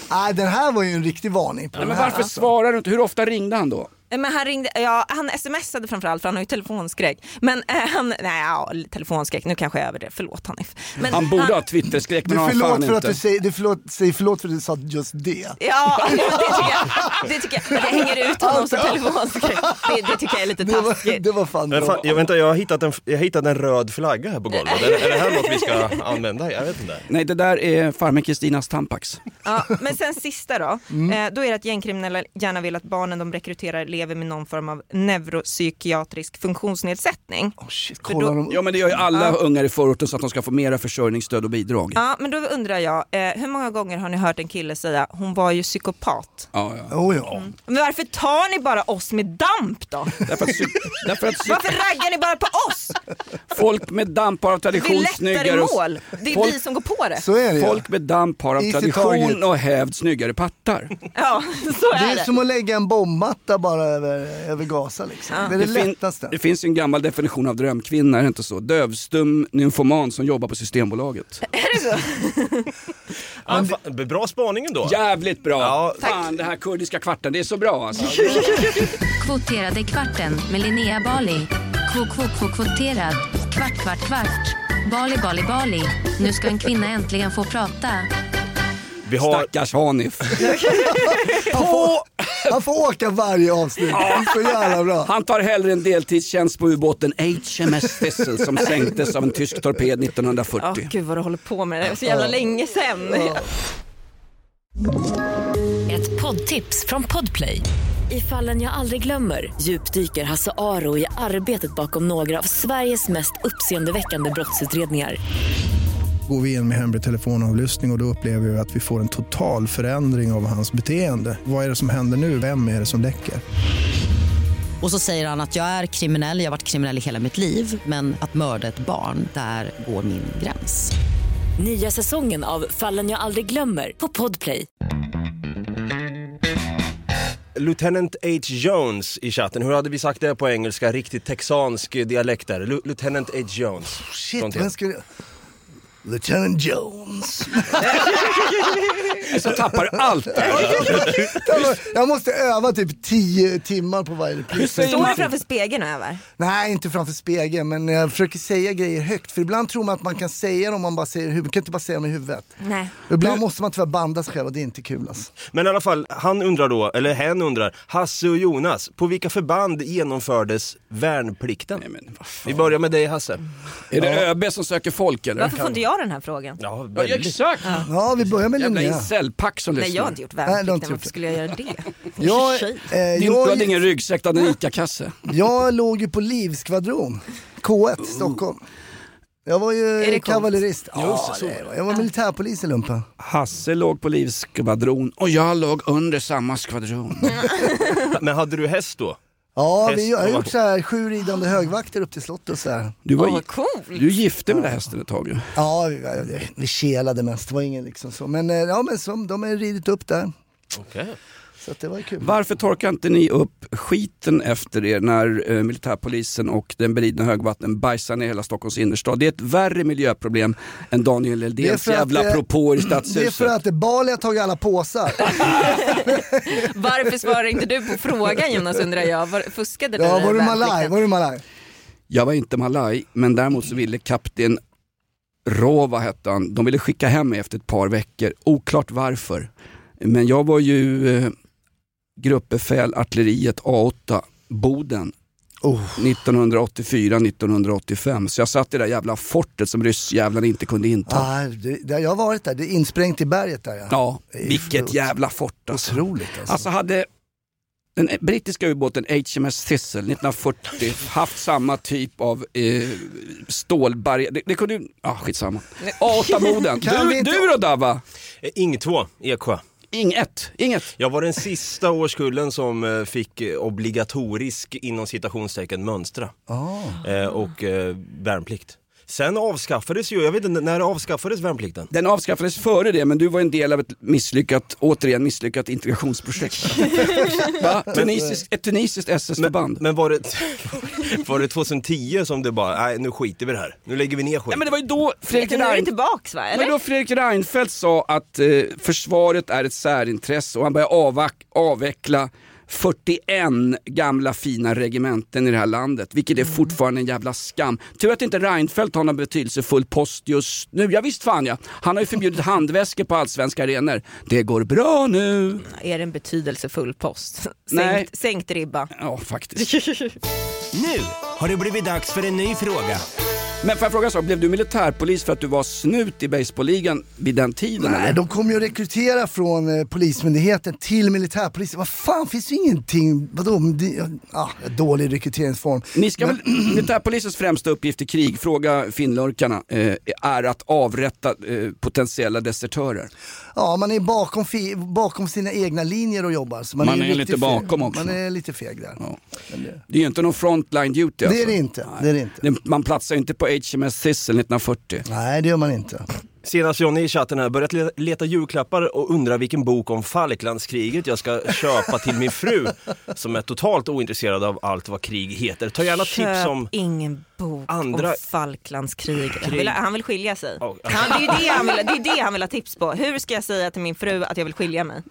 Nej, den här var ju en riktig varning på Nej, men här. varför svarar du inte? Hur ofta ringde han då? Men han ringde, ja han smsade framförallt för han har ju telefonskräck. Men eh, han, nej ja, telefonskräck, nu kanske jag är över det, förlåt Hanif. Men Han borde ha Twitterskräck men Du har han förlåt fan för att inte. du säger, du förlåt, säg förlåt för att du sa just det. Ja, det tycker jag. Det, tycker jag. det hänger ut honom som telefonskräck. Det, det tycker jag är lite Det var, taskigt. det var fan bra. jag, väntar, jag, har hittat en, jag har hittat en röd flagga här på golvet. Är, det- är det här något vi ska använda? Jag vet inte. Nej det där är farmen Kristinas Tampax. Ja, men sen sista då. Mm. Eh, då är det att gängkriminella gärna vill att barnen de rekryterar lever med någon form av neuropsykiatrisk funktionsnedsättning. Oh shit, kolla då- de... Ja men det gör ju alla ungar i förorten så att de ska få mera försörjningsstöd och bidrag. Ja, men då undrar jag, eh, hur många gånger har ni hört en kille säga hon var ju psykopat? Ja, ja. Oh, ja. Men varför tar ni bara oss med damp då? Därför att, därför att Varför raggar ni bara på oss? folk med damp har av Vi tradition lättar i snyggare... och- mål. Det är folk- vi som går på det. Så är det Folk med damp har av Easy tradition target. och hävd snyggare pattar. Ja, så Det är är det. som att lägga en bombmatta bara över, över Gaza liksom. Det är det, fin- lättaste. det finns ju en gammal definition av drömkvinna, är det inte så? Dövstum nymfoman som jobbar på Systembolaget. Är det så? Ja, fan, bra spaning ändå. Jävligt bra! Ja, Fan, det här kurdiska kvarten, det är så bra alltså. Kvoterade kvarten med Linnea Bali. Kvot, kvot, kvot, kvoterad. Kvart, kvart, kvart. Bali, Bali, Bali. Nu ska en kvinna äntligen få prata. Vi har, Stackars Hanif. Han får, han får åka varje avsnitt. Så jävla bra. Han tar hellre en deltidstjänst på ubåten HMS Thistle som sänktes av en tysk torped Ja, 1940. gud vad du håller på med det. Det är så jävla länge sedan. Ett poddtips från Podplay. I fallen jag aldrig glömmer djupdyker Hasse Aro i arbetet bakom några av Sveriges mest uppseendeväckande brottsutredningar. Går vi in med hemlig telefonavlyssning och, och då upplever vi att vi får en total förändring av hans beteende. Vad är det som händer nu? Vem är det som läcker? Och så säger han att jag är kriminell, jag har varit kriminell i hela mitt liv men att mörda ett barn, där går min gräns. Nya säsongen av Fallen jag aldrig glömmer på Podplay. Lieutenant H. Jones i chatten. Hur hade vi sagt det på engelska? Riktigt texansk dialekt där. Lieutenant H. Jones. Shit, Från vem ska... Lieutenant Jones. Så tappar allt. Jag måste öva typ 10 timmar på varje replik. Står du framför spegeln och övar? Nej, inte framför spegeln, men jag försöker säga grejer högt. För ibland tror man att man kan säga dem om man bara säger. Man kan inte bara säga dem i huvudet. Nej. Ibland måste man tyvärr banda sig själv och det är inte kul alltså. Men i alla fall, han undrar då, eller hen undrar, Hasse och Jonas, på vilka förband genomfördes värnplikten? Nej, men. Vi börjar med dig Hasse. Är det ÖB som söker folk eller? Varför får inte jag den här frågan? Ja, Ja, exakt! Ja, vi börjar med Jävla Linnea. incellpack som Nej jag lyssnar. har inte gjort värnplikten, varför skulle jag göra det? Jag, eh, Din, du hade jag, ingen ryggsäck, du hade en ICA-kasse. jag låg ju på Livskvadron, K1 Stockholm. Jag var ju kavallerist. Ja, det var, jag var militärpolis i lumpen. Hasse låg på livskvadron och jag låg under samma skvadron. Men hade du häst då? Ja, vi, jag har gjort så här, sju ridande högvakter upp till slottet och så här. Du, var, Åh, vad coolt. du gifte med den där hästen ett tag ju. Ja, vi, vi, vi kelade mest, det var ingen liksom så. Men, eh, ja, men som, de har ridit upp där. Okej. Så att det var kul. Varför torkar inte ni upp skiten efter er när eh, militärpolisen och den beridna högvatten bajsar ner hela Stockholms innerstad? Det är ett värre miljöproblem än Daniel Det att, jävla eh, propåer i Det är stadshuset. för att Bali har tagit alla påsar. Varför svarar inte du på frågan Jonas undrar jag? Var, fuskade du? Ja, var du malaj? Var du malaj? Jag var inte malaj, men däremot så ville kapten Rova hette han, de ville skicka hem mig efter ett par veckor, oklart varför. Men jag var ju eh, gruppbefäl artilleriet A8 Boden Oh. 1984-1985. Så jag satt i det där jävla fortet som ryssjävlarna inte kunde inta. Ah, det, det, jag har varit där, det är insprängt i berget där ja. Ja, vilket jävla fort alltså. Otroligt alltså. Alltså hade Den brittiska ubåten HMS Thistle 1940 haft samma typ av eh, stålbarriär. Det, det kunde ju, ah, skitsamma. A8-moden. Kan vi Du, inte- du då Dava? Eh, Ing 2, Eksjö. Inget, inget. Jag var den sista årskullen som eh, fick eh, obligatorisk inom citationstecken mönstra. Eh, och eh, värnplikt. Sen avskaffades ju, jag vet inte, när avskaffades värnplikten? Den avskaffades före det men du var en del av ett misslyckat, återigen misslyckat integrationsprojekt. Va? Tunisisk, ett tunisiskt SS-förband. Men var det, var det 2010 som det bara, nej nu skiter vi det här. Nu lägger vi ner skit. Ja, men det var ju då Fredrik Rein... tillbaks va? Men Eller? då Fredrik Reinfeldt sa att eh, försvaret är ett särintresse och han började avveckla 41 gamla fina regementen i det här landet, vilket är Mm. fortfarande en jävla skam. Tur att inte Reinfeldt har någon betydelsefull post just nu. Ja, visst fan ja, han har ju förbjudit handväskor på allsvenska arenor. Det går bra nu. Är det en betydelsefull post? Nej. Sänkt, sänkt ribba. Ja, faktiskt. Nu har det blivit dags för en ny fråga. Men får jag fråga så, blev du militärpolis för att du var snut i baseballligan vid den tiden? Nej, eller? de kommer ju att rekrytera från eh, Polismyndigheten till militärpolisen. Vad fan, finns det ju ingenting, vadå, ah, dålig rekryteringsform. Ni ska Men- väl, militärpolisens främsta uppgift i krig, fråga finlurkarna, eh, är att avrätta eh, potentiella desertörer. Ja, man är bakom, bakom sina egna linjer och jobbar. Så man, Man är riktigt lite bakom feg. också. Man är lite feg där. Ja. Det- Det är ju inte någon frontline duty Det är alltså. det inte. Det är det inte. Man platsar ju inte på HMS Thistle 1940. Nej, det gör man inte. Senast Johnny i chatten här börjat le- leta julklappar och undrar vilken bok om Falklandskriget jag ska köpa till min fru som är totalt ointresserad av allt vad krig heter. Ta gärna tips Köp om ingen bok andra- om Falklandskriget. Han vill, han vill skilja sig. Oh, Han, det, är det, han vill, det är det han vill ha tips på. Hur ska jag säga till min fru att jag vill skilja mig?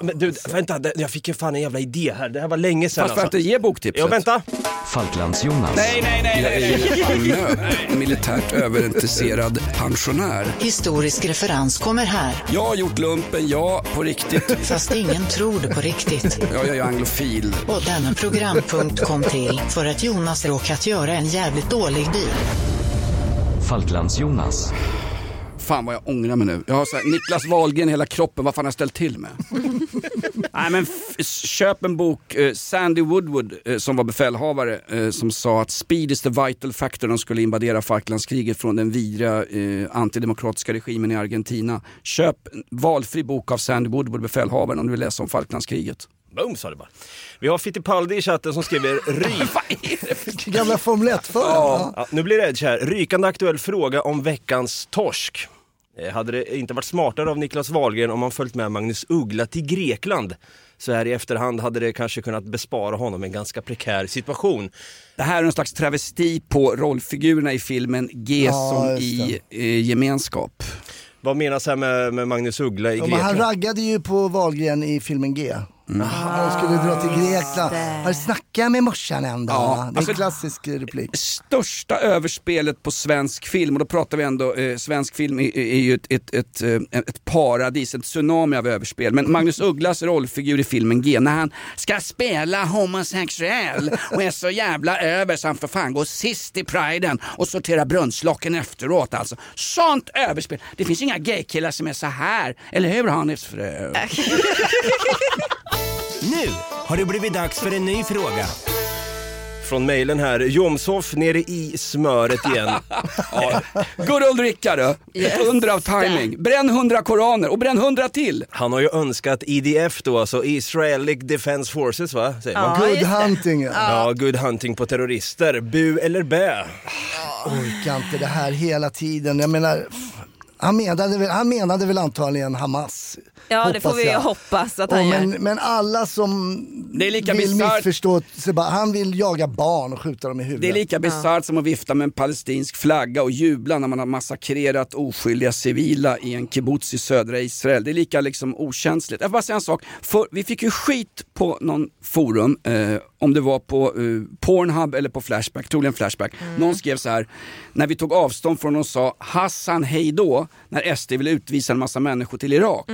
Men du, vänta, det- jag fick ju fan en jävla idé här. Det här var länge sedan Fast för att alltså. ge boktipset. Ja, vänta. Falklands-Jonas. Nej, nej, nej, nej. Palme, militärt överintresserad pensionär. Historisk referens kommer här. Jag har gjort lumpen, ja, på riktigt. Fast ingen tror det på riktigt. Ja, jag är anglofil. Och denna programpunkt kom till för att Jonas råkat göra en jävligt dålig deal. Falklands-Jonas. Fan vad jag ångrar mig nu. Jag har så här, Niklas Wahlgren i hela kroppen, vad fan har jag ställt till med? Nej men köp en bok, eh, Sandy Woodward eh, som var befälhavare eh, som sa att speed is the vital factor. De skulle invadera Falklandskriget från den vidriga eh, antidemokratiska regimen i Argentina. Köp en valfri bok av Sandy Woodward, befälhavaren, om du vill läsa om Falklandskriget. Boom sa det bara. Vi har Fittipaldi i chatten som skriver ryk... Gamla Formel 1 för Ja. Ja, nu blir det Edge här. Rykande aktuell fråga om veckans torsk. Eh, Hade det inte varit smartare av Niklas Wahlgren om han följt med Magnus Uggla till Grekland? Så här i efterhand hade det kanske kunnat bespara honom en ganska prekär situation. Det här är en slags travesti på rollfigurerna i filmen G Ja, som i eh, gemenskap. Vad menas här med, med Magnus Uggla i Ja, men han Grekland? raggade ju på Wahlgren i filmen G. Han skulle dra till Grekland. Har du snackat med morsan en dag? Ja, det är alltså- en klassisk replik. största överspelet på svensk film, och då pratar vi ändå, eh, svensk film är, är ju ett, ett, ett, eh, ett paradis, en tsunami av överspel. Men Magnus Ugglas rollfigur i filmen G, när han ska spela homosexuell och är så jävla över så han för fan går sist i priden och sorterar brunnslocken efteråt alltså. Sånt överspel! Det finns inga gaykillar som är så här, eller hur Hanifs fru? Nu har det blivit dags för en ny fråga. Från mejlen här, Jomshof nere i smöret igen. Ja. Good old Rickard, ett under av timing. Bränn hundra koraner och bränn hundra till. Han har ju önskat IDF då, alltså Israelic Defense Forces va? Säger man. Good hunting. Ja. Ja, good hunting på terrorister. Bu eller bä? Orkar inte det här hela tiden. Jag menar, han menade väl, han menade väl antagligen Hamas. Ja det får vi jag. hoppas att Och han men, gör. men alla som Det är lika vill missförstå, han vill jaga barn och skjuta dem i huvudet. Det är lika bisarrt som att vifta med en palestinsk flagga och jubla när man har massakrerat oskyldiga civila i en kibbutz i södra Israel. Det är lika liksom okänsligt. Jag vill bara säga en sak. För, vi fick ju skit på någon forum, eh, om det var på eh, Pornhub eller på Flashback, troligen Flashback. Någon skrev så här, när vi tog avstånd från och sa Hassan hej då, när SD ville utvisa en massa människor till Irak.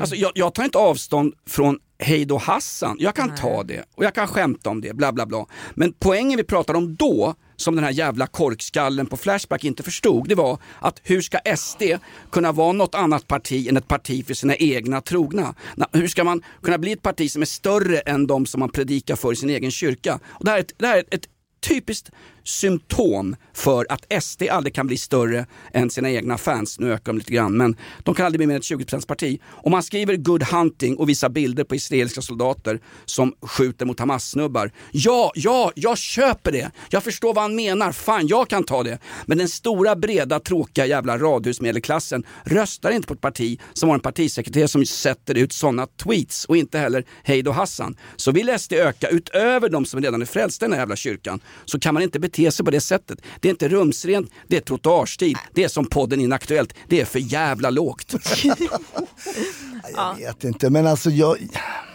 Alltså, jag, jag tar inte avstånd från Hej då Hassan, jag kan ta det och jag kan skämta om det, bla bla bla. Men poängen vi pratade om då, som den här jävla korkskallen på Flashback inte förstod, det var att hur ska SD kunna vara något annat parti än ett parti för sina egna trogna? Na, hur ska man kunna bli ett parti som är större än de som man predikar för i sin egen kyrka? Och det här är ett, det här är ett typiskt symptom för att SD aldrig kan bli större än sina egna fans. Nu ökar de lite grann, men de kan aldrig bli mer än ett 20 parti. Om man skriver good hunting och visar bilder på israeliska soldater som skjuter mot Hamas-snubbar. Ja, ja, jag köper det. Jag förstår vad han menar. Fan, jag kan ta det. Men den stora, breda, tråkiga jävla radhusmedelklassen röstar inte på ett parti som har en partisekreterare som sätter ut sådana tweets och inte heller Heido Hassan. Så vill SD öka utöver de som redan är frälsta i den här jävla kyrkan så kan man inte bete sig på det sättet. Det är inte rumsrent, det är trottoarstil, det är som podden Inaktuellt, det är för jävla lågt. Jag vet inte, men alltså jag...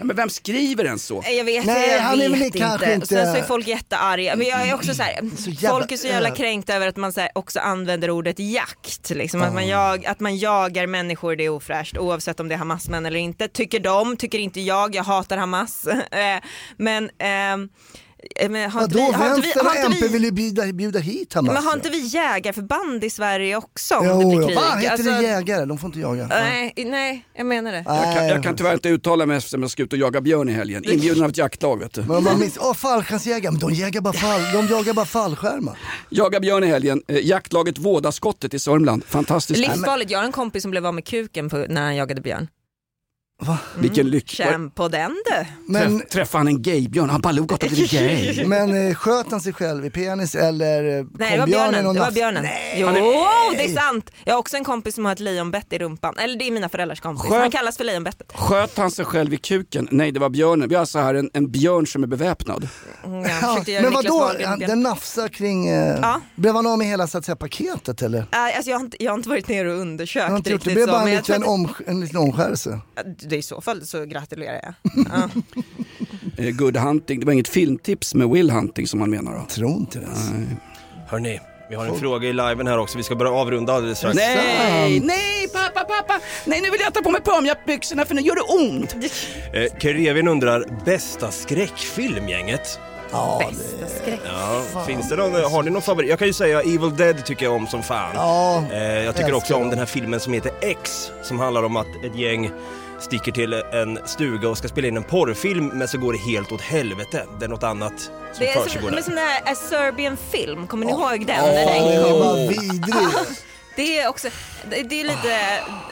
Men vem skriver en så? Jag vet, Nej, jag han är vet väl inte. kanske inte- Sen så är folk jättearga. Men jag är också så här, jävla folk är så jävla kränkta över att man så här, också använder ordet jakt. Liksom. Att, man jag, att man jagar människor, det är ofräscht oavsett om det är Hamas-män eller inte. Tycker de, tycker inte jag, jag hatar Hamas. Eh, men eh, men har inte Vadå, vi, har inte vi, vänstern och MP vi, vill ju bjuda, bjuda hit Hamas. men har inte vi jägarförband i Sverige också om jo, det blir jo. krig? Vad heter Alltså, det jägare? De får inte jaga. Nej, nej, jag menar det. Jag kan, jag kan tyvärr inte uttala mig eftersom jag ska ut och jaga björn i helgen. Inbjuden av ett jaktlag vet du. Men man minns, åh fallskärmsjägare, men de, jagar bara fall, de jagar bara fallskärmar. Jaga björn i helgen. Eh, jaktlaget Vådaskottet i Sörmland. Fantastiskt. Livsfarligt, jag har en kompis som blev av med kuken på, när han jagade björn. Vilken lycka. Känn på den du. Men, Träff, träffade han en gaybjörn? Han bara log gott att det är gay. men eh, sköt han sig själv i penis eller eh, Nej det var kom björnen. och Det var björnen. Nej. Jo, det är sant. Jag har också en kompis som har ett lejonbett i rumpan. Eller det är mina föräldrars kompis. Skönt. Han kallas för lejonbettet. Sköt han sig själv i kuken? Nej, det var björnen. Vi har så här en, en björn som är beväpnad. Mm, Ja, men vadå, han- den nafsar kring, eh, Ja. blev han av med hela så att säga, paketet eller? Äh, Alltså, jag, har inte, jag har inte varit nere och har undersökt inte gjort det, riktigt det blev bara liten, om, en liten omskärelse. Det är i så fall så gratulerar jag. Ja. Eh, Good Hunting, det var inget filmtips med Will Hunting som man menar då? Tror inte det. Hörni, vi har en fråga i liven här också. Vi ska börja avrunda alldeles strax. Nej, nej pappa, pappa! Nej nu vill jag ta på mig pumjackbyxorna för nu gör det ont! Eh, Kerevin undrar, bästa skräckfilm gänget? Ja, Bästa skräck. Ja, finns det någon, har ni någon favorit? Jag kan ju säga Evil Dead tycker jag om som fan. Ja, Eh, jag tycker också om den här filmen som heter X, som handlar om att ett gäng sticker till en stuga och ska spela in en porrfilm men så går det helt åt helvete. Det är något annat som Det är som, där. men som den här A Serbian film, kommer ni ihåg den? När den var vidrig. Det är också, det, är lite,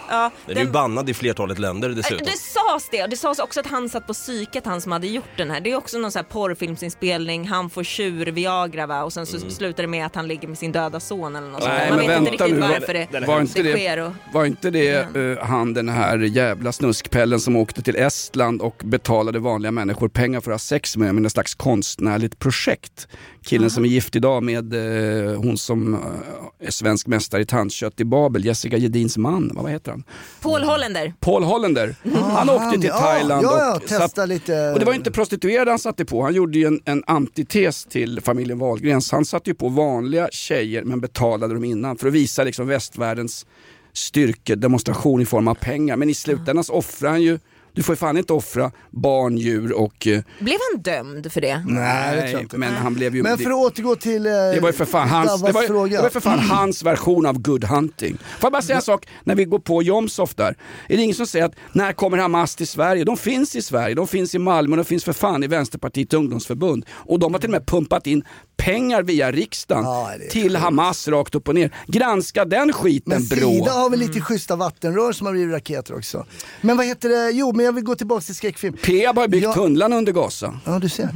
ja. Den är ju bannad i flertalet länder dessutom. Det sades det och det sades också att han satt på psyket han som hade gjort den här. Det är också någon sån här porrfilmsinspelning, han får tjur Viagra va och sen så slutar det med att han ligger med sin döda son eller något sånt. Man vet inte riktigt nu. varför det, Var inte det det, sker. Och, var inte det eh, han den här jävla snuskpellen som åkte till Estland och betalade vanliga människor pengar för att ha sex med, med en slags konstnärligt projekt? Killen som är gift idag med eh, hon som eh, är svensk mästare i tandkött i Babel, Jessica Gedins man, vad heter han? Paul Hollander. Paul Hollander. Han åkte till ja, Thailand ja, och satt, lite. och det var inte prostituerade han satte på, han gjorde ju en, en antites till familjen Wahlgrens. Han satte ju på vanliga tjejer men betalade dem innan för att visa liksom västvärldens styrkedemonstration i form av pengar. Men i slutändan så offrar han ju, du får ju fan inte offra barn, djur och... eh, Blev han dömd för det? Nej, det tror jag inte. men han blev ju... Men för att återgå till eh, det var ju för fan hans, det var, ju- fråga. det var ju för fan hans version av good hunting. Får jag bara säga en sak, när vi går på Jomshof där. Är det ingen som säger att när kommer Hamas till Sverige? De finns i Sverige, de finns i Malmö, de finns för fan i Vänsterpartiet ungdomsförbund. Och de har till och med pumpat in pengar via riksdagen Ja, till. Hamas rakt upp och ner. Granska den skiten Men brå. Sida har väl lite schyssta vattenrör som har blivit raketer också. Men vad heter det, jo men jag vill gå tillbaka till skräckfilm. Peab har byggt Ja. tunnlarna under Gaza. Ja du ser. Eh,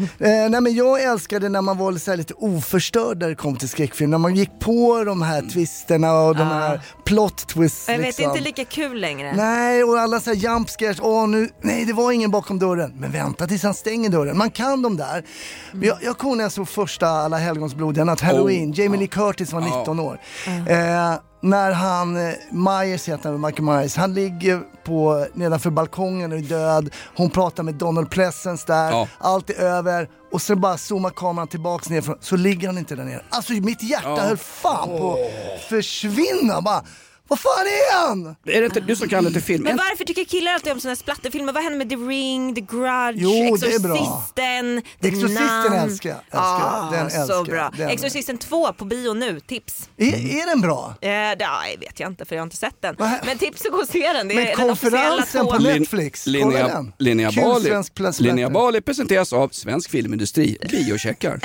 nej men jag älskade när man var så här lite oförstörd när det kom till skräckfilm. När man gick på de här twisterna och de här plot twists. Jag vet, liksom. inte lika kul längre. Nej, och alla så här jump scares. Åh, nu, nej, det var ingen bakom dörren. Men vänta tills han stänger dörren. Man kan de där. Men Jag, jag kommer när jag såg första Alla helgons blod, natt, Halloween. Jamie Lee Curtis var 19 år. Eh, när han, eh, Myers heter han, Michael Myers, han ligger på, nedanför balkongen och är död. Hon pratar med Donald Pleasence där. Ja. Allt är över. Och så bara zoomar kameran tillbaks ner, så ligger han inte där nere. Alltså mitt hjärta höll fan på att försvinna. Bara, Vad fan är han? Är det inte du som kan det till film? Men En- varför tycker killar alltid om såna här splatterfilmer? Vad händer med The Ring, The Grudge, Jo, det är bra. Exorcisten, The Exorcisten Nun? älskar jag. Älskar Ah. Den så älskar jag. bra. Den- Exorcisten 2 på bio nu, tips. Är, är den bra? Eh, det nej, vet jag inte för jag har inte sett den. Men tips att gå och se den. Det Men är den officiella konferensen på tvåan. Lin- Netflix, kolla Linnea, den. Linnea, Bali, Linnea. Bali presenteras av Svensk Filmindustri, biocheckar.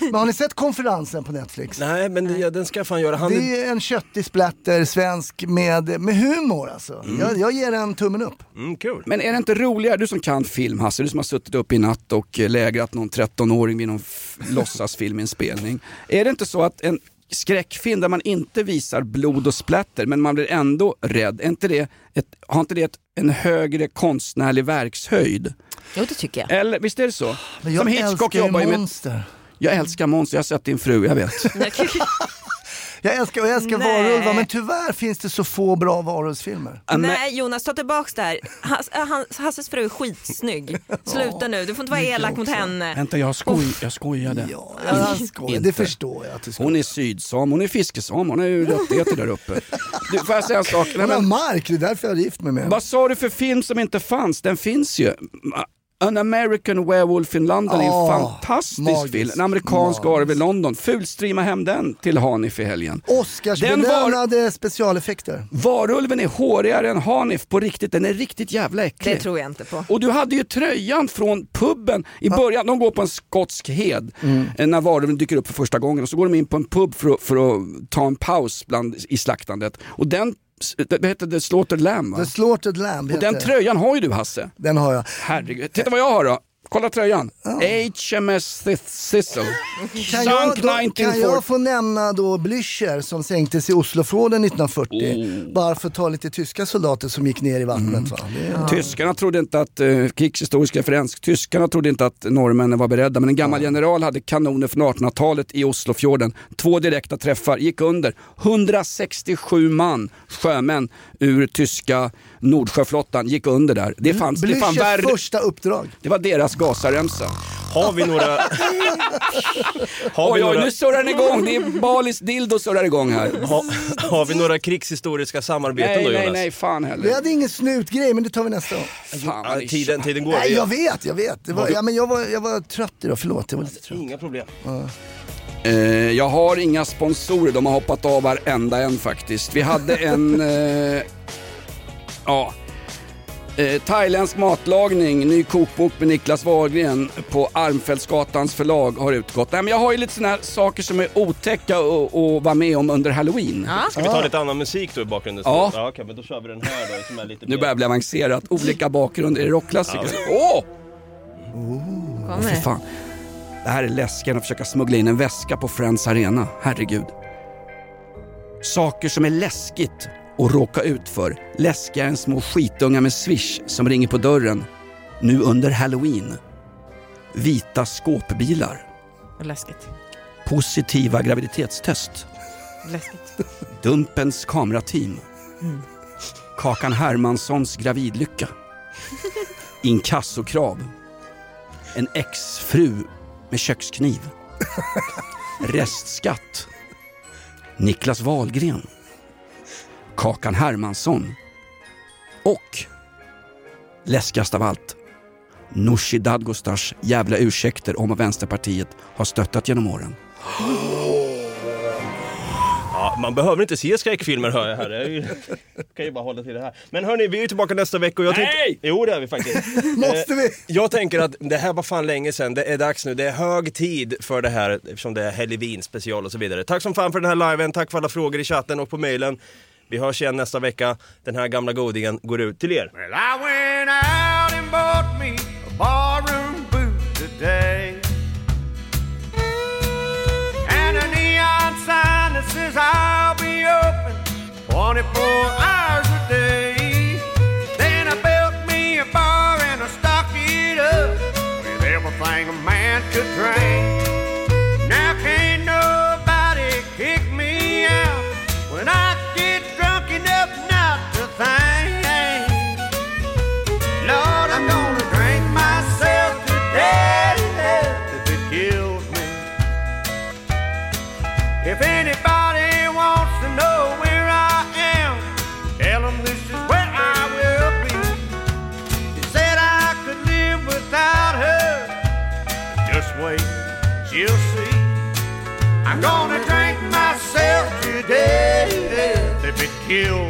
Men har ni sett konferensen på Netflix? Nej, men det, den ska jag fan göra. Han är... Det är en köttig splatter, svensk, med, med humor alltså. Jag, jag ger en tummen upp. Mm, kul. Men är det inte roligare, du som kan film Hasse, du som har suttit upp i natt och eh, lägrat någon 13-åring vid någon låtsasfilminspelning. Är det inte så att en skräckfilm där man inte visar blod och splatter men man blir ändå rädd, är inte det ett, har inte det ett, en högre konstnärlig verkshöjd? Jo det tycker jag. Eller visst är det så? Men jag Som Hitchcock älskar ju ju med... monster. Jag älskar monster, jag har sett din fru, jag vet. Jag älskar, jag älskar Nej. varulvar men tyvärr finns det så få bra varulvsfilmer. Nej Jonas, ta tillbaks det här. Hass, hans, Hasses fru är skitsnygg. Sluta nu, du får inte vara elak mot henne. Vänta, jag, skoj, jag skojade. Ja, jag skojar. Det förstår jag att du. Hon är sydsam, hon är fiskesam, hon har ju rättigheter där uppe. Du, får jag säga en sak? Nej, Hon har men, mark, det är därför jag är gift med mig. vad sa du för film som inte fanns? Den finns ju. An American Werewolf in London är en Ah, fantastisk magiskt, film. En amerikansk arv i London. Fulstreama hem den till Hanif i helgen. Den var- Oscarsbelönade specialeffekter. Varulven är hårigare än Hanif på riktigt, den är riktigt jävla äcklig. Det tror jag inte på. Och du hade ju tröjan från puben i början, de går på en skotsk hed Mm. eh, när varulven dyker upp för första gången och så går de in på en pub för att, för att ta en paus bland, i slaktandet. Och den, det det Slaughtered Lamb va? The Slaughtered Lamb Och den tröjan har ju du Hasse. Den har jag. Herregud, titta vad jag har då. Kolla tröjan. HMS Thistle. Kan jag, då, kan 1940. jag få nämna då Blücher som sänktes i Oslofjorden 1940? Oh. Bara för att ta lite tyska soldater som gick ner i vattnet. Mm. Va? Det, Tyskarna trodde inte att, eh, krigshistorisk referens, tyskarna trodde inte att norrmännen var beredda men en gammal general hade kanoner från 1800-talet i Oslofjorden. Två direkta träffar, gick under. 167 man, sjömän ur tyska Nordsjöflottan gick under där. Det, fanns, det, fan Blüchers värre, första uppdrag. det var deras gasaremsa. Har vi några... har, vi Oj, oj, några... nu surrar den igång. Det är Balis dildo surrar igång här. Ha, har vi några krigshistoriska samarbeten Nej, då Jonas? nej, nej, fan Vi heller. hade ingen snutgrej men det tar vi nästa gång. Fan, Ja, tiden, tiden går. Nej, Vi- jag vet, jag vet. Det var, ja, men jag, var, jag var trött idag, förlåt. Jag var lite trött. Inga problem. Eh, jag har inga sponsorer, de har hoppat av varenda en faktiskt. Vi hade en... Eh, ja. Eh, thailändsk matlagning, ny kokbok med Niklas Wahlgren på Armfältsgatans förlag har utgått. Nej, men jag har ju lite såna här saker som är otäcka att att vara med om under halloween. Ska vi ta lite annan musik då i bakgrunden? Ja. ja Okej, men då kör vi den här då som är lite Nu börjar det bli avancerat. Olika bakgrunder. Är det rockklassiker? Åh! Kommer Fy det? fan. Det här är läskigt att försöka smuggla in en väska på Friends Arena. Herregud. Saker som är läskigt att råka ut för. Läskigare än små skitungar med swish som ringer på dörren. Nu under halloween. Vita skåpbilar. Läskigt. Positiva graviditetstest. Läskigt. Dumpens kamerateam. Kakan Hermanssons gravidlycka. Inkassokrav. En exfru med kökskniv. Restskatt. Niklas Wahlgren. Kakan Hermansson. Och läskigast av allt. Nooshi Dadgostars jävla ursäkter om vad Vänsterpartiet har stöttat genom åren. Ja, man behöver inte se skräckfilmer hör jag här. Jag ju- kan ju bara hålla till det här. Men hörni, vi är ju tillbaka nästa vecka och jag Nej! tänkte... Jo, det är vi faktiskt. Måste vi? Eh, Jag tänker att det här var fan länge sedan. Det är dags nu. Det är hög tid för det här eftersom det är Halloween special och så vidare. Tack som fan för den här liven. Tack för alla frågor i chatten och på mailen. Vi hörs igen nästa vecka. Den här gamla godingen går ut till er. Well, I went out and bought me a barroom boot today. And a neon sign that says I'll be open 24 hours a day. Then I built me a bar and I stocked it up with everything a man could drink. kill.